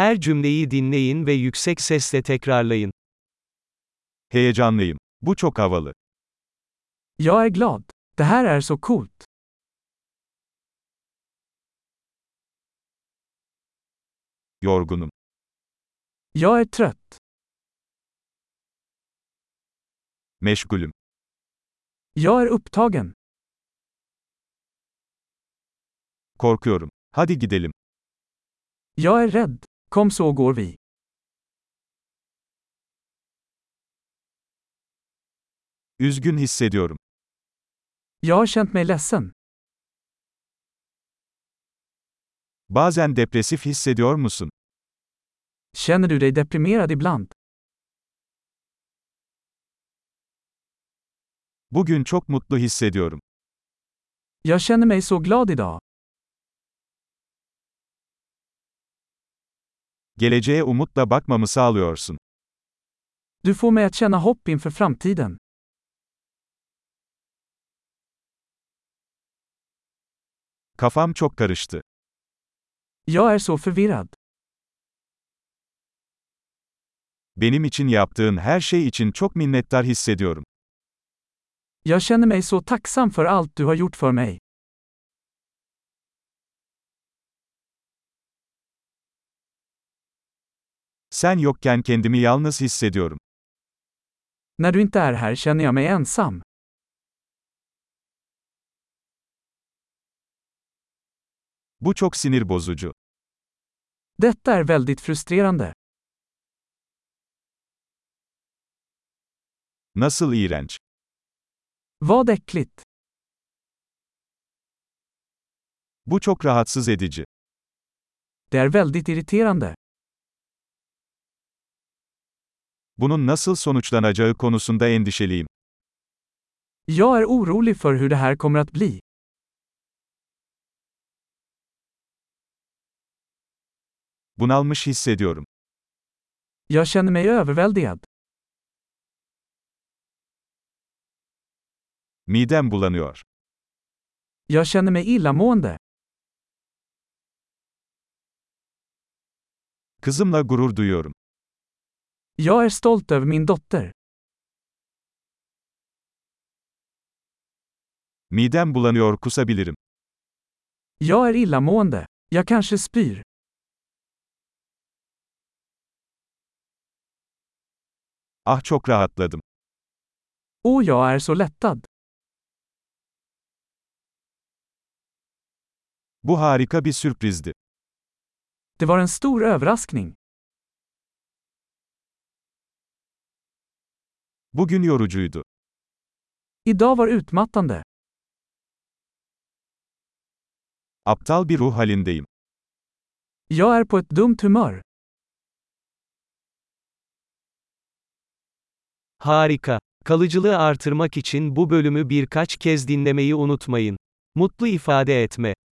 Her cümleyi dinleyin ve yüksek sesle tekrarlayın. Heyecanlıyım. Bu çok havalı. Jag är glad. Det här är så coolt. Yorgunum. Jag är trött. Meşgulüm. Jag är upptagen. Korkuyorum. Hadi gidelim. Jag är rädd. Kom så går vi. Üzgün hissediyorum. Jag har känt mig ledsen. Bazen depresif hissediyor musun? Känner du dig deprimerad ibland? Bugün çok mutlu hissediyorum. Jag känner mig så glad idag. Geleceğe umutla bakmamı sağlıyorsun. Du får mig att känna hopp inför framtiden. Kafam çok karıştı. Jag är så förvirrad. Benim için yaptığın her şey için çok minnettar hissediyorum. Jag känner mig så tacksam för allt du har gjort för mig. Sen yokken kendimi yalnız hissediyorum. När du inte är här känner jag mig ensam. Bu çok sinir bozucu. Detta är väldigt frustrerande. Nasıl iğrenç. Vad äckligt. Bu çok rahatsız edici. Det är väldigt irriterande. Bunun nasıl sonuçlanacağı konusunda endişeliyim. Jag är orolig för hur det här kommer att bli. Bunalmış hissediyorum. Jag känner mig överväldigad. Midem bulanıyor. Jag känner mig illamående. Kızımla gurur duyuyorum. Jag är stolt över min dotter. Midem bulanıyor kusabilirim. Jag är illamående. Jag kanske spyr. Ah çok rahatladım. Åh, jag är så lättad. Bu harika bir sürprizdi. Det var en stor överraskning. Bugün yorucuydu. Idag var utmattande. Aptal bir ruh halindeyim. Jag är på ett dumt humör. Harika. Kalıcılığı artırmak için bu bölümü birkaç kez dinlemeyi unutmayın. Mutlu ifade etme.